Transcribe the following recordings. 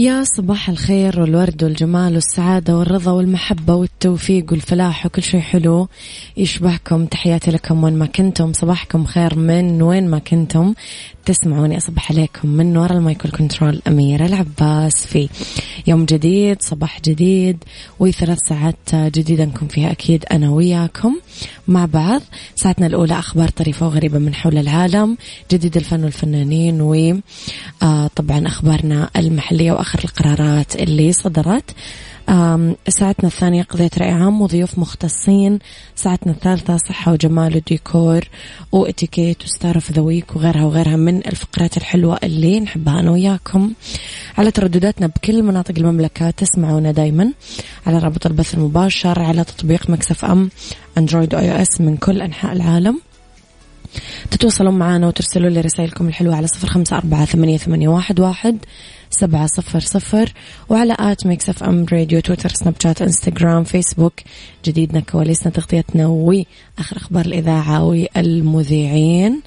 يا صباح الخير والورد والجمال والسعادة والرضا والمحبة والتوفيق والفلاح وكل شيء حلو. يشبهكم تحياتي لكم وين ما كنتم صباحكم خير من وين ما كنتم. تسمعوني أصبح عليكم من وراء المايكل كنترول أميرة العباس في يوم جديد صباح جديد وثلاث ساعات جديدة نكون فيها أكيد أنا وياكم مع بعض. ساعتنا الأولى أخبار طريفة وغريبة من حول العالم جديد الفن والفنانين وطبعا أخبارنا المحلية وآخر القرارات اللي صدرت. ساعتنا الثانية قضية رأي عام وضيوف مختصين. ساعتنا الثالثة صحة وجمال وديكور وإتيكيت و star of the week وغيرها وغيرها من الفقرات الحلوة اللي نحبها أنا وياكم. على تردداتنا بكل مناطق المملكة تسمعونا دايما. على رابط البث المباشر على تطبيق Mix FM أندرويد أو iOS من كل أنحاء العالم. تتواصلون معنا وترسلوا لي رسائلكم الحلوة على صفر خمسة أربعة ثمانية, واحد. سبعة صفر صفر وعلى at Mix FM Radio تويتر سناب شات إنستغرام فيسبوك. جديدنا كواليسنا تغطيتنا وآخر أخبار الإذاعة والمذيعين.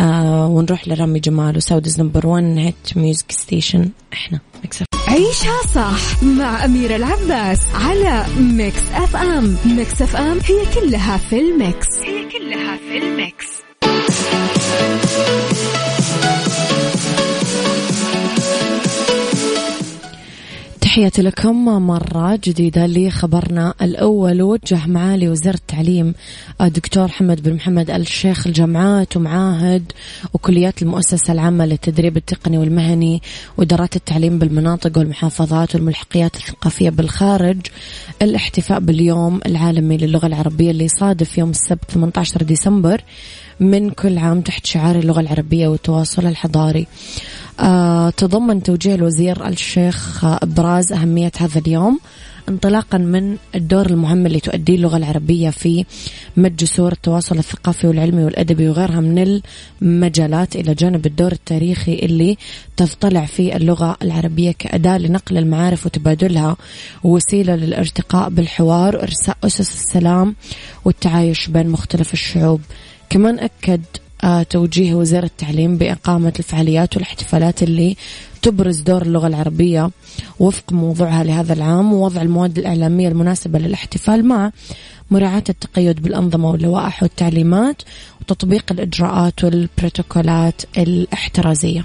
آه ونروح لرامي جمال و Saudi's number 1 hit music station. إحنا Mix F. عيشها صح مع أميرة العباس على Mix FM. Mix FM هي كلها في ال mix. هي كلها في ال mix. تحياتي لكم مرة جديدة لخبرنا الأول. وجه معالي وزير التعليم الدكتور محمد بن محمد الشيخ الجامعات ومعاهد وكليات المؤسسة العامة للتدريب التقني والمهني وإدارات التعليم بالمناطق والمحافظات والملحقيات الثقافية بالخارج. الاحتفاء باليوم العالمي للغة العربية اللي يصادف يوم السبت 18 ديسمبر من كل عام تحت شعار اللغة العربية والتواصل الحضاري. تضمن توجيه الوزير الشيخ إبراز أهمية هذا اليوم انطلاقا من الدور المهم اللي تؤديه اللغة العربية في مد جسور التواصل الثقافي والعلمي والأدبي وغيرها من المجالات إلى جانب الدور التاريخي اللي تضطلع فيه اللغة العربية كأداة لنقل المعارف وتبادلها ووسيلة للارتقاء بالحوار وإرساء أسس السلام والتعايش بين مختلف الشعوب. كمان آه، توجيه وزير التعليم بإقامة الفعاليات والاحتفالات اللي تبرز دور اللغة العربية وفق موضوعها لهذا العام ووضع المواد الإعلامية المناسبة للاحتفال مع مراعاة التقيد بالأنظمة واللوائح والتعليمات وتطبيق الإجراءات والبروتوكولات الاحترازية.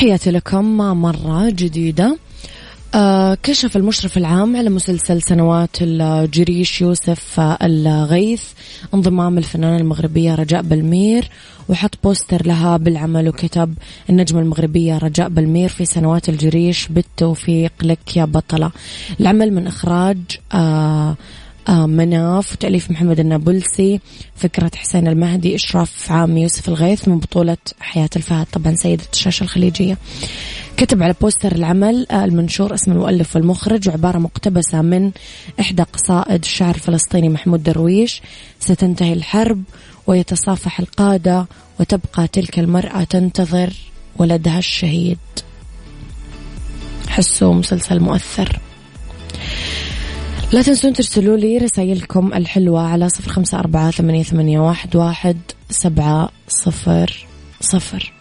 تحياتي لكم مرة جديدة. آه كشف المشرف العام على مسلسل سنوات الجريش يوسف الغيث انضمام الفنانة المغربية رجاء بلمير وحط بوستر لها بالعمل وكتب النجمة المغربية رجاء بلمير في سنوات الجريش بالتوفيق لك يا بطلة. العمل من إخراج آه مناف وتأليف محمد النابلسي فكرة حسين المهدي إشراف عام يوسف الغيث من بطولة حياة الفهد طبعا سيدة الشاشة الخليجية. كتب على بوستر العمل آه، المنشور اسم المؤلف والمخرج وعبارة مقتبسة من إحدى قصائد الشاعر الفلسطيني محمود درويش. ستنتهي الحرب ويتصافح القادة وتبقى تلك المرأة تنتظر ولدها الشهيد. حسوا مسلسل مؤثر. لا تنسون ترسلوا لي رسائلكم الحلوة على صفر خمسة أربعة ثمانية, ثمانية واحد, واحد سبعة صفر صفر.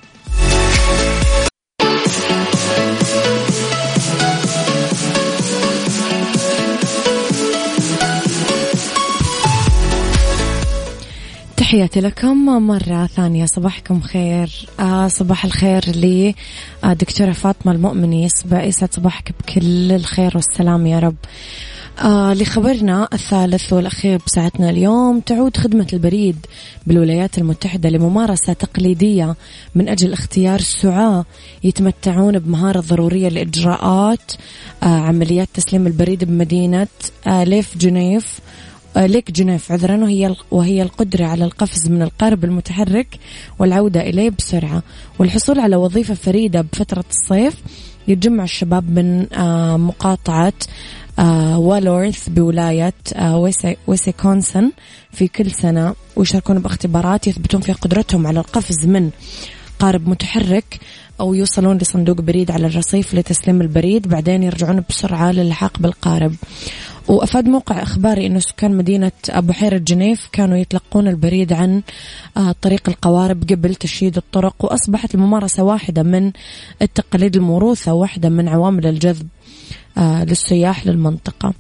تحياتي لكم مرة ثانية. صباحكم خير. آه صباح الخير لي آه دكتورة فاطمة المؤمني. يسعد صباحك بكل الخير والسلام يا رب. آه لخبرنا الثالث والأخير بساعتنا اليوم تعود خدمة البريد بالولايات المتحدة لممارسة تقليدية من أجل اختيار سعاة يتمتعون بمهارة ضرورية لإجراءات آه عمليات تسليم البريد بمدينة آه ليف جنيف آه، ليك جنيف عذرا وهي وهي القدرة على القفز من القارب المتحرك والعودة إليه بسرعة. والحصول على وظيفة فريدة بفترة الصيف يتجمع الشباب من آه، مقاطعة والورث بولاية ويسيكونسن في كل سنة ويشاركون باختبارات يثبتون فيها قدرتهم على القفز من قارب متحرك أو يوصلون لصندوق بريد على الرصيف لتسليم البريد بعدين يرجعون بسرعة للحاق بالقارب. وأفاد موقع إخباري أنه سكان مدينة بحيرة جنيف كانوا يتلقون البريد عن آه، طريق القوارب قبل تشييد الطرق وأصبحت الممارسة واحدة من التقاليد الموروثة واحدة من عوامل الجذب. آه، للسياح للمنطقة.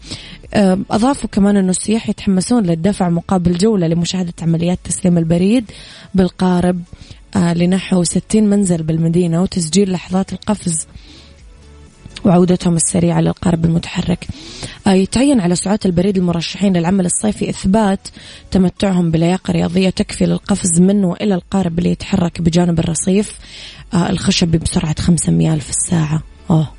آه، أضافوا كمان أنه السياح يتحمسون للدفع مقابل جولة لمشاهدة عمليات تسليم البريد بالقارب. لنحو 60 منزل بالمدينة وتسجيل لحظات القفز وعودتهم السريعة للقارب المتحرك. آه، يتعين على سعاة البريد المرشحين للعمل الصيفي إثبات تمتعهم بلياقة رياضية تكفي للقفز من وإلى القارب اللي يتحرك بجانب الرصيف. آه، الخشبي بسرعة خمسة أميال في الساعة. أوه.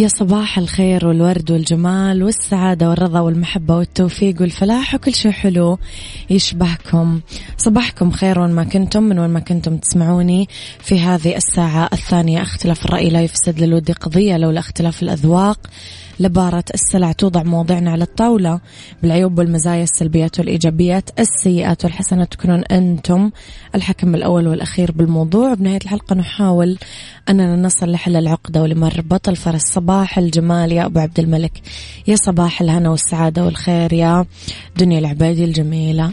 يا صباح الخير والورد والجمال والسعادة والرضا والمحبة والتوفيق والفلاح وكل شيء حلو. يشبهكم. صباحكم خير وين ما كنتم من وين ما كنتم تسمعوني في هذه الساعة الثانية. اختلاف الرأي لا يفسد للود قضية لولا اختلاف الأذواق لبارة السلع توضع مواضيعنا على الطاولة. بالعيوب والمزايا السلبيات والإيجابيات السيئات والحسنات تكونون أنتم الحكم الأول والأخير بالموضوع. بنهاية الحلقة نحاول أننا نصل لحل العقدة ولمربط الفرس صباح الجمال. يا أبو عبد الملك يا صباح الهنا والسعادة والخير يا دنيا العبادي الجميلة.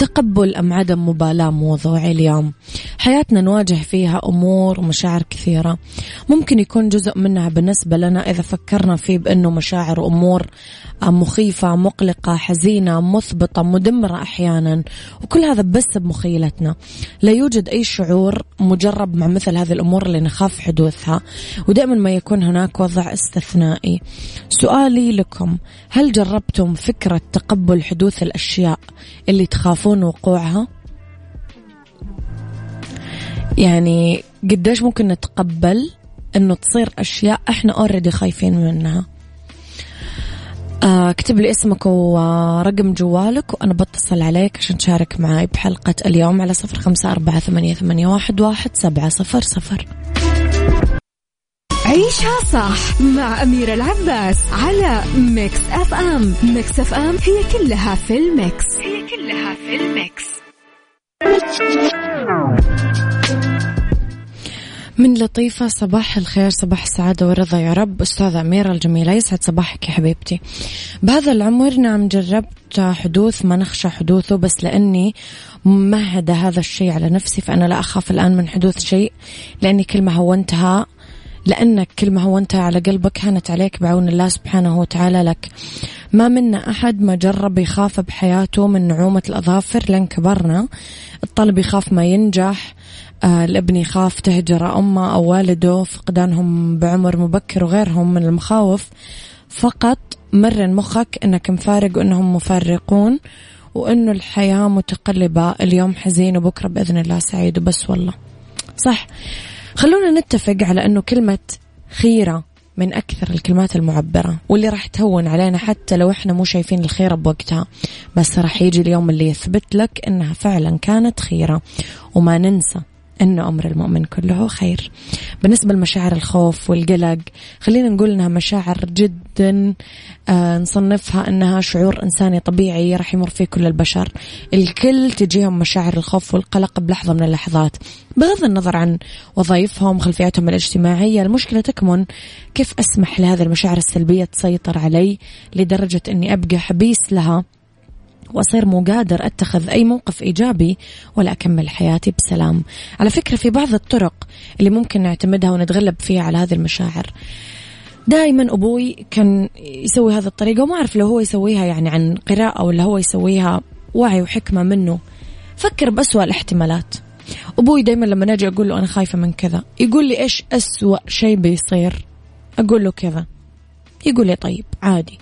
تقبل أم عدم مبالاة موضوعي اليوم؟ حياتنا نواجه فيها أمور ومشاعر كثيرة. ممكن يكون جزء منها بالنسبة لنا إذا فكرنا فيه بأنه مشاعر وأمور مخيفة مقلقة حزينة مثبطة مدمرة أحيانا. وكل هذا بس بمخيلتنا. لا يوجد أي شعور مجرب مع مثل هذه الأمور اللي نخاف حدوثها. ودائما ما يكون هناك وضع استثنائي. سؤالي لكم هل جربتم فكرة تقبل حدوث الأشياء اللي تخافون وقوعها؟ يعني قديش ممكن نتقبل إنه تصير أشياء إحنا اوريدي خايفين منها آه اكتب لي اسمك ورقم جوالك وأنا بتصل عليك عشان تشارك معي بحلقة اليوم على صفر خمسة أربعة ثمانية, ثمانية واحد سبعة صفر صفر عيشها صح مع أميرة العباس على Mix FM. Mix FM هي كلها في ال mix. هي كلها في ال mix. من لطيفة صباح الخير صباح السعادة والرضا يا رب. أستاذة أميرة الجميلة يسعد صباحك يا حبيبتي. بهذا العمر نعم جربت حدوث ما نخشى حدوثه بس لأني ممهدة هذا الشيء على نفسي فأنا لا أخاف الآن من حدوث شيء لأني كل ما هونتها لأنك كل ما هونتها على قلبك هانت عليك بعون الله سبحانه وتعالى لك. ما منا أحد ما جرب يخاف بحياته من نعومة الأظافر لين كبرنا. الطالب يخاف ما ينجح. آه الابن يخاف تهجر أمه أو والده فقدانهم بعمر مبكر وغيرهم من المخاوف. فقط مرن مخك أنك مفارق وأنهم مفارقون وأنه الحياة متقلبة. اليوم حزين وبكرة بإذن الله سعيد وبس والله. صح. خلونا نتفق على أنه كلمة خيرة من أكثر الكلمات المعبرة واللي راح تهون علينا حتى لو إحنا مو شايفين الخيرة بوقتها. بس راح يجي اليوم اللي يثبت لك إنها فعلا كانت خيرة وما ننسى أنه أمر المؤمن كله خير. بالنسبة لمشاعر الخوف والقلق خلينا نقول أنها مشاعر جدا آه نصنفها أنها شعور إنساني طبيعي راح يمر فيه كل البشر. الكل تجيهم مشاعر الخوف والقلق بلحظة من اللحظات. بغض النظر عن وظائفهم خلفياتهم الاجتماعية المشكلة تكمن كيف أسمح لهذه المشاعر السلبية تسيطر علي لدرجة أني أبقى حبيس لها. وأصير مو قادر أتخذ أي موقف إيجابي ولا أكمل حياتي بسلام. على فكرة في بعض الطرق اللي ممكن نعتمدها ونتغلب فيها على هذه المشاعر. دائما أبوي كان يسوي هذه الطريقة وما أعرف لو هو يسويها يعني عن قراءة ولا هو يسويها وعي وحكمة منه. فكر بأسوأ الاحتمالات. أبوي دايما لما نجي أقول له أنا خايفة من كذا يقول لي إيش أسوأ شيء بيصير؟ أقول له كذا. يقول لي طيب عادي.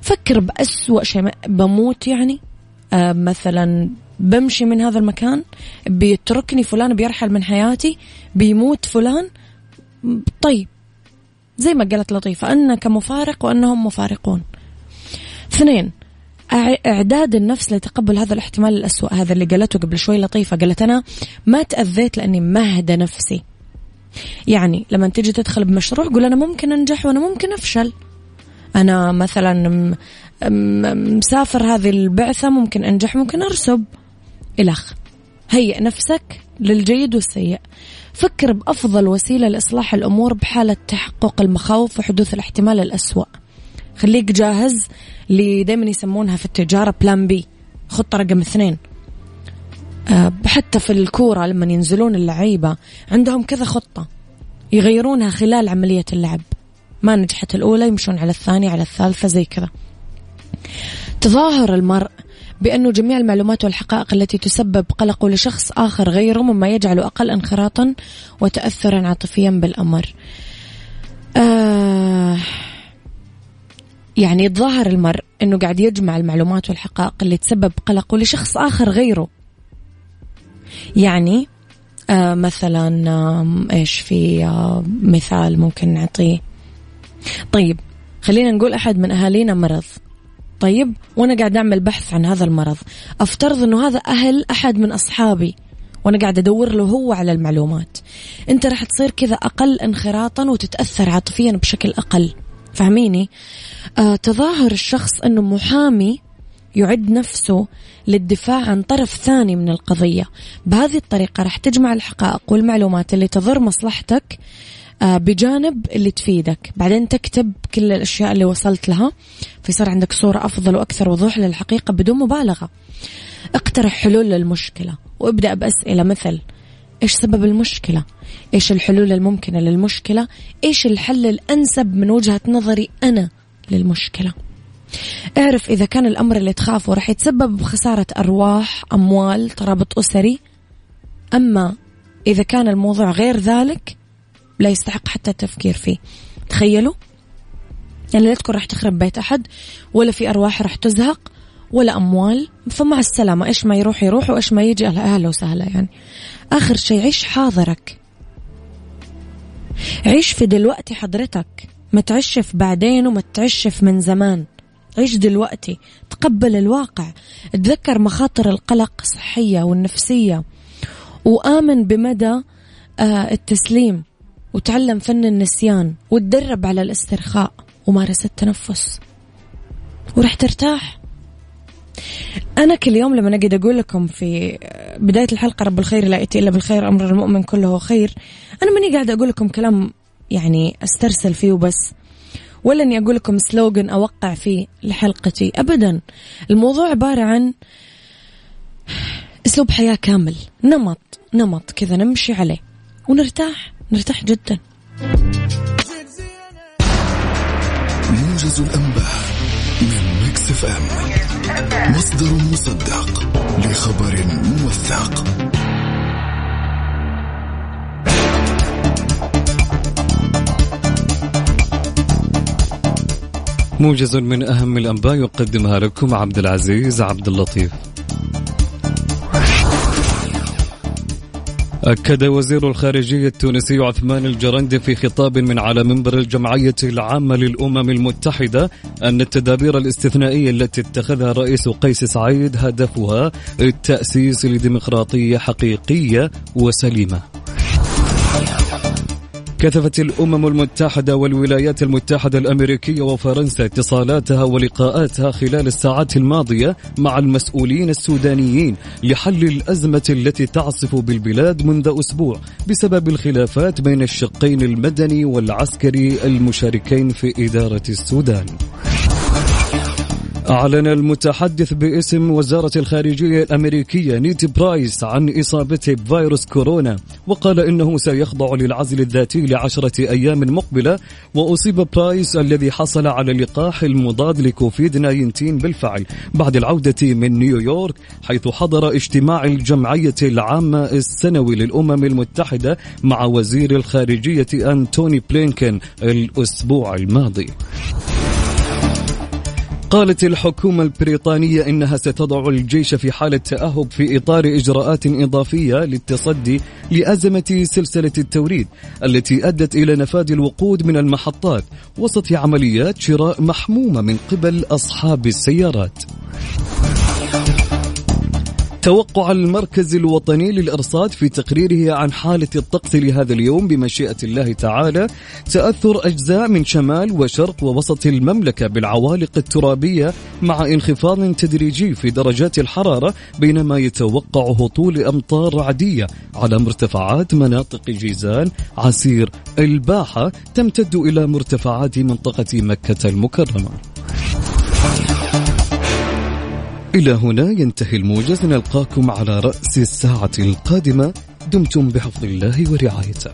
فكر بأسوأ شيء. بموت يعني. آه مثلا بمشي من هذا المكان بيتركني فلان بيرحل من حياتي بيموت فلان. طيب زي ما قالت لطيفة أنك مفارق وأنهم مفارقون. اثنين إعداد النفس لتقبل هذا الاحتمال الأسوأ. هذا اللي قالته قبل شوي لطيفة. قالت أنا ما تأذيت لأني مهدة نفسي. يعني لما تيجي تدخل بمشروع قول أنا ممكن أنجح وأنا ممكن أفشل. أنا مثلا مسافر هذه البعثة ممكن أنجح ممكن أرسب إلخ هيئ نفسك للجيد والسيء. فكر بأفضل وسيلة لإصلاح الأمور بحالة تحقق المخاوف وحدوث الاحتمال الأسوأ. خليك جاهز اللي دائما يسمونها في التجارة بلان بي. خطة رقم اثنين. أه حتى في الكورة لما ينزلون اللعيبة عندهم كذا خطة يغيرونها خلال عملية اللعب. ما نجحت الأولى يمشون على الثانية على الثالثة زي كذا. تظاهر المرء بأنه جميع المعلومات والحقائق التي تسبب قلقه لشخص آخر غيره مما يجعله أقل انخراطا وتأثرا عاطفيا بالأمر. آه يعني يتظاهر المرء أنه قاعد يجمع المعلومات والحقائق اللي تسبب قلقه لشخص آخر غيره. يعني آه مثلا آه إيش في آه مثال ممكن نعطيه. طيب خلينا نقول أحد من أهالينا مرض. طيب وأنا قاعد أعمل بحث عن هذا المرض. أفترض أنه هذا أهل أحد من أصحابي وأنا قاعد أدور له هو على المعلومات. أنت راح تصير كذا أقل انخراطا وتتأثر عاطفيا بشكل أقل. فهميني؟ آه تظاهر الشخص أنه محامي يعد نفسه للدفاع عن طرف ثاني من القضية. بهذه الطريقة راح تجمع الحقائق والمعلومات اللي تضر مصلحتك بجانب اللي تفيدك. بعدين تكتب كل الأشياء اللي وصلت لها فيصير عندك صورة أفضل وأكثر وضوح للحقيقة بدون مبالغة. اقترح حلول للمشكلة وابدأ بأسئلة مثل إيش سبب المشكلة؟ إيش الحلول الممكنة للمشكلة؟ إيش الحل الأنسب من وجهة نظري أنا للمشكلة؟ اعرف إذا كان الأمر اللي تخافه راح يتسبب بخسارة أرواح أموال ترابط أسري. أما إذا كان الموضوع غير ذلك لا يستحق حتى التفكير فيه. تخيلوا؟ يعني لا تكون راح تخرب بيت أحد ولا في أرواح راح تزهق ولا أموال. فمع السلامة إيش ما يروح يروح وإيش ما يجي أهلا وسهلا يعني. آخر شيء عيش حاضرك. عيش في دلوقتي حضرتك. ما تعيش في بعدين وما تعيش في من زمان. عيش دلوقتي. تقبل الواقع. تذكر مخاطر القلق الصحية والنفسية. وآمن بمدى آه، التسليم. وتعلم فن النسيان وتدرب على الاسترخاء ومارس التنفس. ورح ترتاح أنا كل يوم لما أجد أقول لكم في بداية الحلقة رب الخير لا يأتي إلا بالخير أمر المؤمن كله خير. أنا ماني قاعدة أقول لكم كلام يعني أسترسل فيه وبس ولا اني أقول لكم slogan أوقع فيه لحلقتي ابدا. الموضوع عبارة عن أسلوب حياة كامل نمط نمط كذا نمشي عليه ونرتاح. نرتاح جدا. موجز الأنباء من Mix FM. مصدر مصدق لخبر موثق. موجز من أهم الأنباء يقدمها لكم عبد العزيز عبد اللطيف. أكد وزير الخارجية التونسي عثمان الجرندي في خطاب من على منبر الجمعية العامة للأمم المتحدة أن التدابير الاستثنائية التي اتخذها الرئيس قيس سعيد هدفها التأسيس لديمقراطية حقيقية وسليمة. كثفت الأمم المتحدة والولايات المتحدة الأمريكية وفرنسا اتصالاتها ولقاءاتها خلال الساعات الماضية مع المسؤولين السودانيين لحل الأزمة التي تعصف بالبلاد منذ أسبوع بسبب الخلافات بين الشقين المدني والعسكري المشاركين في إدارة السودان. أعلن المتحدث باسم وزارة الخارجية الأمريكية نيتي برايس عن إصابته بفيروس كورونا وقال إنه سيخضع للعزل الذاتي لعشرة أيام مقبلة وأصيب برايس الذي حصل على اللقاح المضاد لكوفيد 19 بالفعل بعد العودة من نيويورك حيث حضر اجتماع الجمعية العامة السنوي للأمم المتحدة مع وزير الخارجية أنتوني بلينكن الأسبوع الماضي. قالت الحكومة البريطانية إنها ستضع الجيش في حالة تأهب في إطار إجراءات إضافية للتصدي لأزمة سلسلة التوريد التي أدت إلى نفاذ الوقود من المحطات وسط عمليات شراء محمومة من قبل أصحاب السيارات. توقع المركز الوطني للإرصاد في تقريره عن حالة الطقس لهذا اليوم بمشيئة الله تعالى تأثر أجزاء من شمال وشرق ووسط المملكة بالعوالق الترابية مع انخفاض تدريجي في درجات الحرارة بينما يتوقع هطول أمطار رعدية على مرتفعات مناطق جيزان عسير الباحة تمتد إلى مرتفعات منطقة مكة المكرمة. إلى هنا ينتهي الموجز. نلقاكم على رأس الساعة القادمة. دمتم بحفظ الله ورعايته.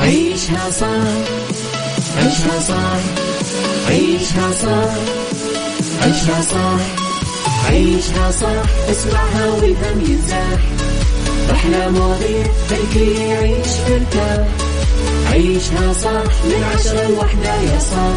عيشها صح. عيشها صح. عيشها صح. عيشها صح. عيشها صح. اسمعها والهم ينزاح. أحلى مواضيع خلي يعيش مرتاح عيشها صح. من عشرة لوحدة يا صاح.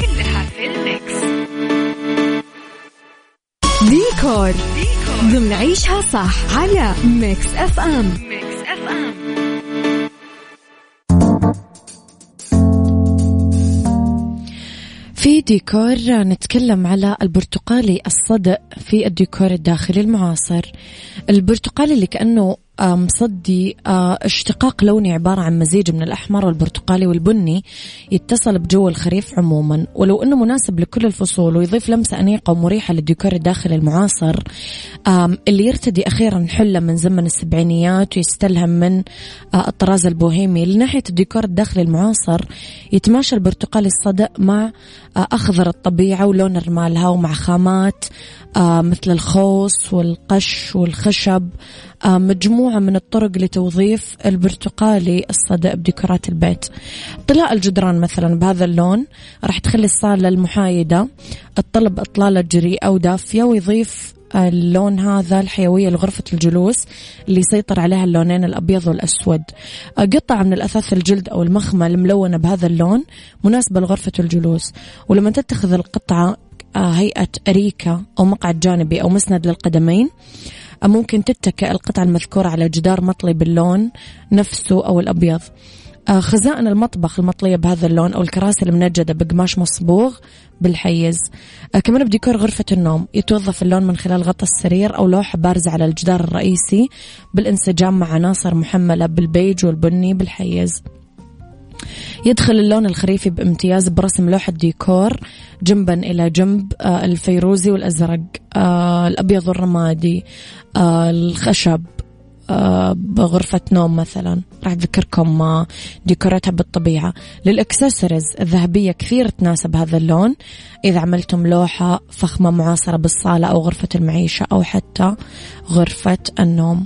ديكور. ضمن عيشها صح على Mix FM. في ديكور نتكلم على البرتقالي الصدئ في الديكور الداخلي المعاصر. البرتقالي اللي كأنه مصدي اشتقاق لوني عبارة عن مزيج من الأحمر والبرتقالي والبني يتصل بجو الخريف عموما. ولو أنه مناسب لكل الفصول ويضيف لمسة أنيقة ومريحة للديكور الداخلي المعاصر اللي يرتدي أخيرا حلة من زمن السبعينيات ويستلهم من الطراز البوهيمي لناحية الديكور الداخلي المعاصر يتماشى البرتقالي الصدق مع أخضر الطبيعة ولون رمالها ومع خامات مثل الخوص والقش والخشب مجموعة من الطرق لتوظيف البرتقالي الصدق بديكورات البيت. طلاء الجدران مثلا بهذا اللون راح تخلي الصالة المحايدة الطلب إطلالة جريئة ودافية ويضيف اللون هذا الحيوية لغرفة الجلوس اللي يسيطر عليها اللونين الأبيض والأسود. قطعة من الأثاث الجلد أو المخمة الملونة بهذا اللون مناسبة لغرفة الجلوس. ولما تتخذ القطعة هيئة أريكة أو مقعد جانبي أو مسند للقدمين ممكن تتكئ القطعة المذكورة على جدار مطلي باللون نفسه أو الأبيض. خزائن المطبخ المطلية بهذا اللون أو الكراسي المنجدة بقماش مصبوغ بالحيز. كمان بديكور غرفة النوم. يتوظف اللون من خلال غطاء السرير أو لوحة بارزة على الجدار الرئيسي. بالانسجام مع عناصر محملة بالبيج والبني بالحيز. يدخل اللون الخريفي بامتياز برسم لوحة ديكور جنبا إلى جنب آه، الفيروزي والأزرق آه، الأبيض والرمادي آه، الخشب بغرفة نوم مثلا. راح أذكركم ديكوراتها بالطبيعة. للإكسسوارز الذهبية كثير تناسب هذا اللون. إذا عملتم لوحة فخمة معاصرة بالصالة أو غرفة المعيشة أو حتى غرفة النوم.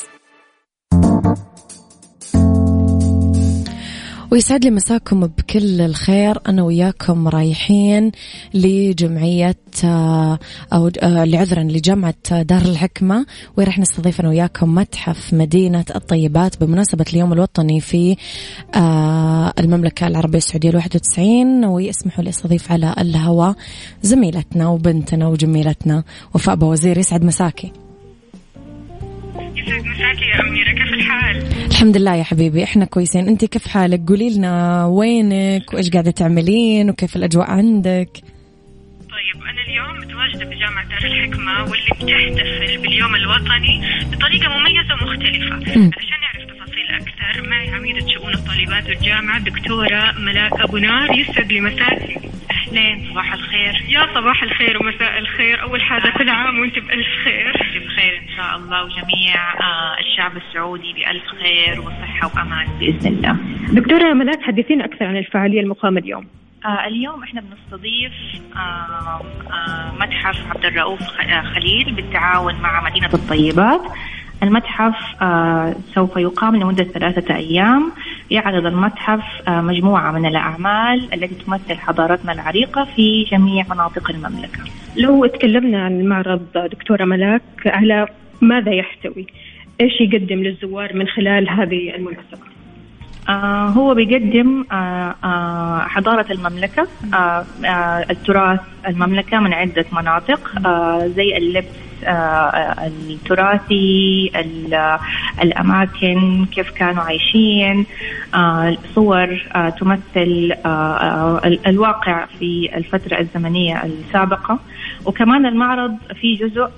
ويسعد لي مساكم بكل الخير. أنا وياكم رايحين لجمعية آه، أو آه، لعذرا لجامعة دار الحكمة وراح نستضيف أنا وياكم متحف مدينة الطيبات بمناسبة اليوم الوطني في آه، المملكة العربية السعودية الواحد وتسعين ويسمحوا لي أستضيف على الهواء زميلتنا وبنتنا وجميلتنا وفاء بوزير. يسعد مساكي. يسعد مساكي يا أميرة كيف الحال؟ الحمد لله يا حبيبي إحنا كويسين. انت كيف حالك؟ قولي لنا وينك؟ وإيش قاعدة تعملين؟ وكيف الأجواء عندك؟ طيب أنا اليوم متواجدة بجامعة دار الحكمة واللي بتحتفل باليوم الوطني بطريقة مميزة ومختلفة. م. عشان أكثر معي عميدة شؤون الطالبات والجامعة الدكتورة ملاك أبو نار يسعد لي مساكي أهلين صباح الخير. يا صباح الخير ومساء الخير. أول حاجة كل عام وأنت بألف خير. أنت بخير إن شاء الله وجميع آه، الشعب السعودي بألف خير وصحة وأمان بإذن الله. دكتورة ملاك حدثينا أكثر عن الفعالية المقامة اليوم. آه اليوم إحنا بنستضيف آه آه متحف عبد الرؤوف خليل بالتعاون مع مدينة الطيبات. المتحف آه سوف يقام لمدة ثلاثة أيام. يعرض المتحف آه مجموعة من الأعمال التي تمثل حضارتنا العريقة في جميع مناطق المملكة. لو تكلمنا عن المعرض دكتورة ملاك على ماذا يحتوي؟ إيش يقدم للزوار من خلال هذه المناسبة؟ آه هو بيقدم آه آه حضارة المملكة التراث المملكة من عدة مناطق زي اللبس التراثي الأماكن كيف كانوا عايشين آه، صور آه، تمثل الواقع في الفترة الزمنية السابقة. وكمان المعرض فيه جزء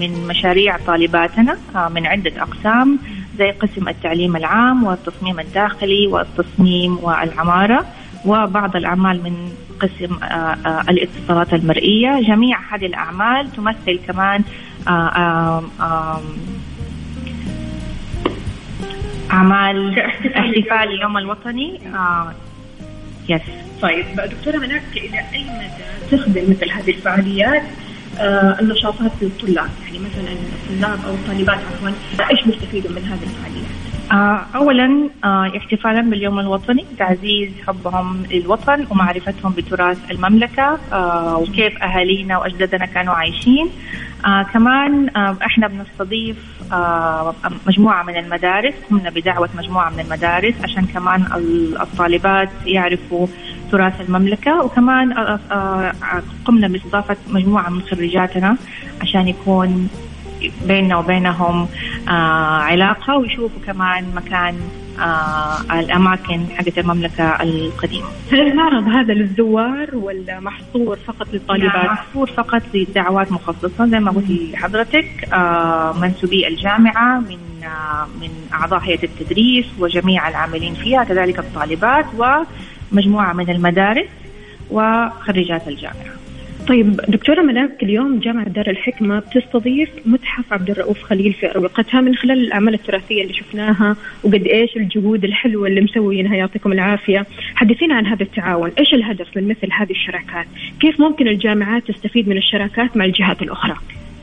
من مشاريع طالباتنا من عدة أقسام زي قسم التعليم العام والتصميم الداخلي والتصميم والعمارة. وبعض الأعمال من قسم آه، آه، الاتصالات المرئية. جميع هذه الأعمال تمثل كمان آه، أعمال احتفال اليوم. الوطني. يس طيب دكتورة ملاك إلى أي مدى تخدم مثل هذه الفعاليات النشاطات للطلاب يعني مثلا الطلاب أو الطالبات عفوا إيش بيستفيدوا من هذه الفعاليات؟ آه اولا آه احتفالا باليوم الوطني تعزيز حبهم للوطن ومعرفتهم بتراث المملكة آه وكيف أهالينا وأجدادنا كانوا عايشين. كمان إحنا بنستضيف مجموعة من المدارس قمنا بدعوة مجموعة من المدارس عشان كمان الطالبات يعرفوا تراث المملكة. وكمان قمنا باستضافة مجموعة من خريجاتنا عشان يكون بيننا وبينهم آه علاقة ويشوفوا كمان مكان آه الأماكن حقت المملكة القديمة. هل المعرض هذا للزوار ولا محصور فقط للطالبات؟ محصور فقط لدعوات مخصصة. زي ما قلت لحضرتك آه منسوبي الجامعة من آه من أعضاء هيئة التدريس وجميع العاملين فيها كذلك الطالبات ومجموعة من المدارس وخريجات الجامعة. طيب دكتورة ملاك اليوم جامعة دار الحكمة بتستضيف متحف عبد الرؤوف خليل في أروقتها من خلال الأعمال التراثية اللي شفناها وقد إيش الجهود الحلوة اللي مسوينها يعطيكم العافية. حدثينا عن هذا التعاون إيش الهدف من مثل هذه الشراكات؟ كيف ممكن الجامعات تستفيد من الشراكات مع الجهات الأخرى؟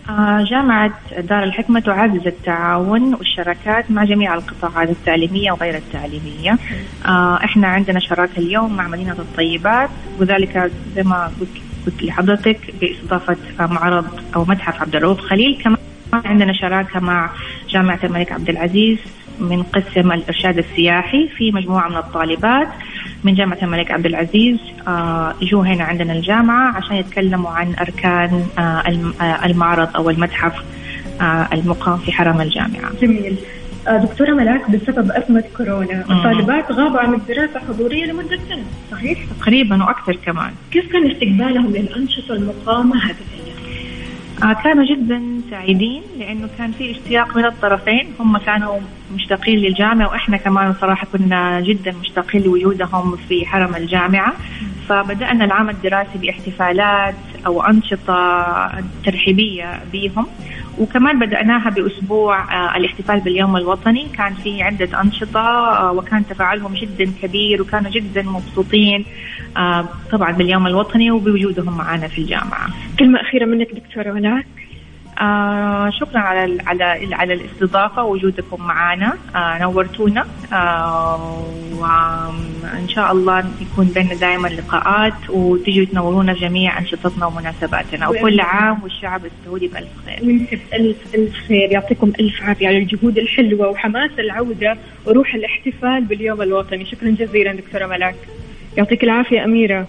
آه، جامعة دار الحكمة تعزز التعاون والشراكات مع جميع القطاعات التعليمية وغير التعليمية. آه، إحنا عندنا شراكة اليوم مع مدينة الطيبات وذلك زي ما قلت لحضرتك بإستضافة معرض أو متحف عبد الرؤوف خليل كمان عندنا شراكة مع جامعة الملك عبد العزيز من قسم الإرشاد السياحي في مجموعة من الطالبات من جامعة الملك عبد العزيز آه يجوا هنا عندنا الجامعة عشان يتكلموا عن أركان آه, آه، المعرض أو المتحف المقام في حرم الجامعة. جميل. دكتورة ملاك بسبب أزمة كورونا. الطالبات غابوا عن الدراسة حضورية لمدة سنة. صحيح؟ تقريبا وأكثر كمان. كيف كان استقبالهم للأنشطة المقامة هذه الأيام؟ آه كانوا جدا سعيدين لأنه كان في اشتياق من الطرفين. هم كانوا مشتاقين للجامعة وإحنا كمان صراحة كنا جدا مشتاقين لوجودهم في حرم الجامعة. فبدأنا العام الدراسي باحتفالات أو أنشطة ترحيبية بهم وكمان بدأناها بأسبوع آه، الاحتفال باليوم الوطني. كان في عدة أنشطة آه، وكان تفاعلهم جدا كبير وكانوا جدا مبسوطين آه، طبعا باليوم الوطني وبوجودهم معنا في الجامعة. كلمة أخيرة منك دكتورة ولاء آه شكرا على على على الاستضافة. ووجودكم معنا آه نورتونا. آه وان شاء الله يكون بيننا دائما لقاءات. وتجوا تنورونا جميع أنشطتنا ومناسباتنا. وكل عام والشعب السعودي بألف خير. بالف ألف خير. يعطيكم ألف عافية على الجهود الحلوة وحماس العودة وروح الاحتفال باليوم الوطني. شكرا جزيلا دكتورة ملاك. يعطيك العافية أميرة.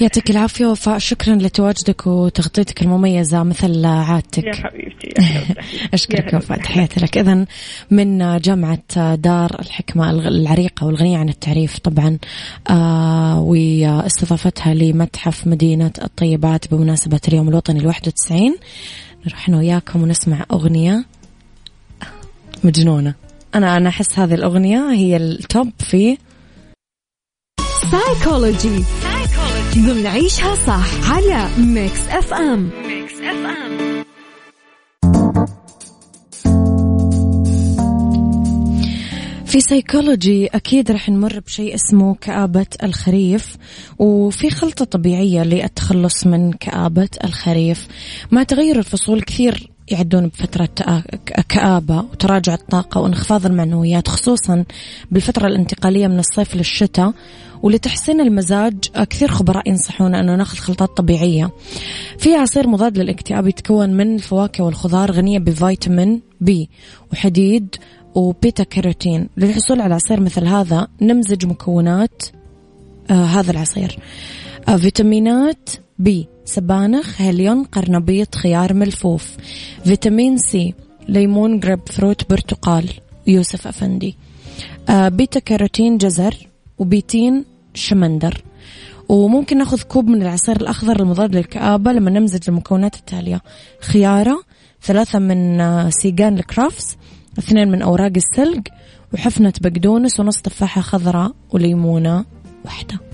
يعطيك العافية وفاء. شكرا لتواجدك وتغطيتك المميزة مثل عادتك يا حبيبتي أشكرك وفاء. تحياتي لك. إذا من جامعة دار الحكمة العريقة والغنية عن التعريف طبعا آه واستضافتها لمتحف مدينة الطيبات بمناسبة اليوم الوطني الواحد وتسعين. نروح أنا وياكم ونسمع أغنية مجنونة. أنا أنا أحس هذه الأغنية هي ال top في سايكولوجي ضمن عيشها صح على Mix FM Mix FM في سيكولوجي أكيد رح نمر بشيء اسمه كآبة الخريف وفي خلطة طبيعية للتخلص من كآبة الخريف. مع تغير الفصول كثير يعدون بفترة كآبة وتراجع الطاقة وانخفاض المعنويات خصوصا بالفترة الانتقالية من الصيف للشتاء. ولتحسين المزاج كثير خبراء ينصحون أنه ناخذ خلطات طبيعية. في عصير مضاد للاكتئاب يتكون من الفواكه والخضار غنية بفيتامين بي وحديد وبيتا كاروتين للحصول على عصير مثل هذا نمزج مكونات آه هذا العصير. آه فيتامينات بي. سبانخ هيليون قرنبيط خيار ملفوف. فيتامين سي ليمون جريب فروت برتقال. يوسف أفندي. آه بيتا كاروتين جزر وبيتين شمندر. وممكن ناخذ كوب من العصير الأخضر المضاد للكآبة لما نمزج المكونات التالية. خيارة ثلاثة من آه، سيجان الكرافس اثنين من أوراق السلق وحفنة بقدونس ونص تفاحة خضراء وليمونة واحدة.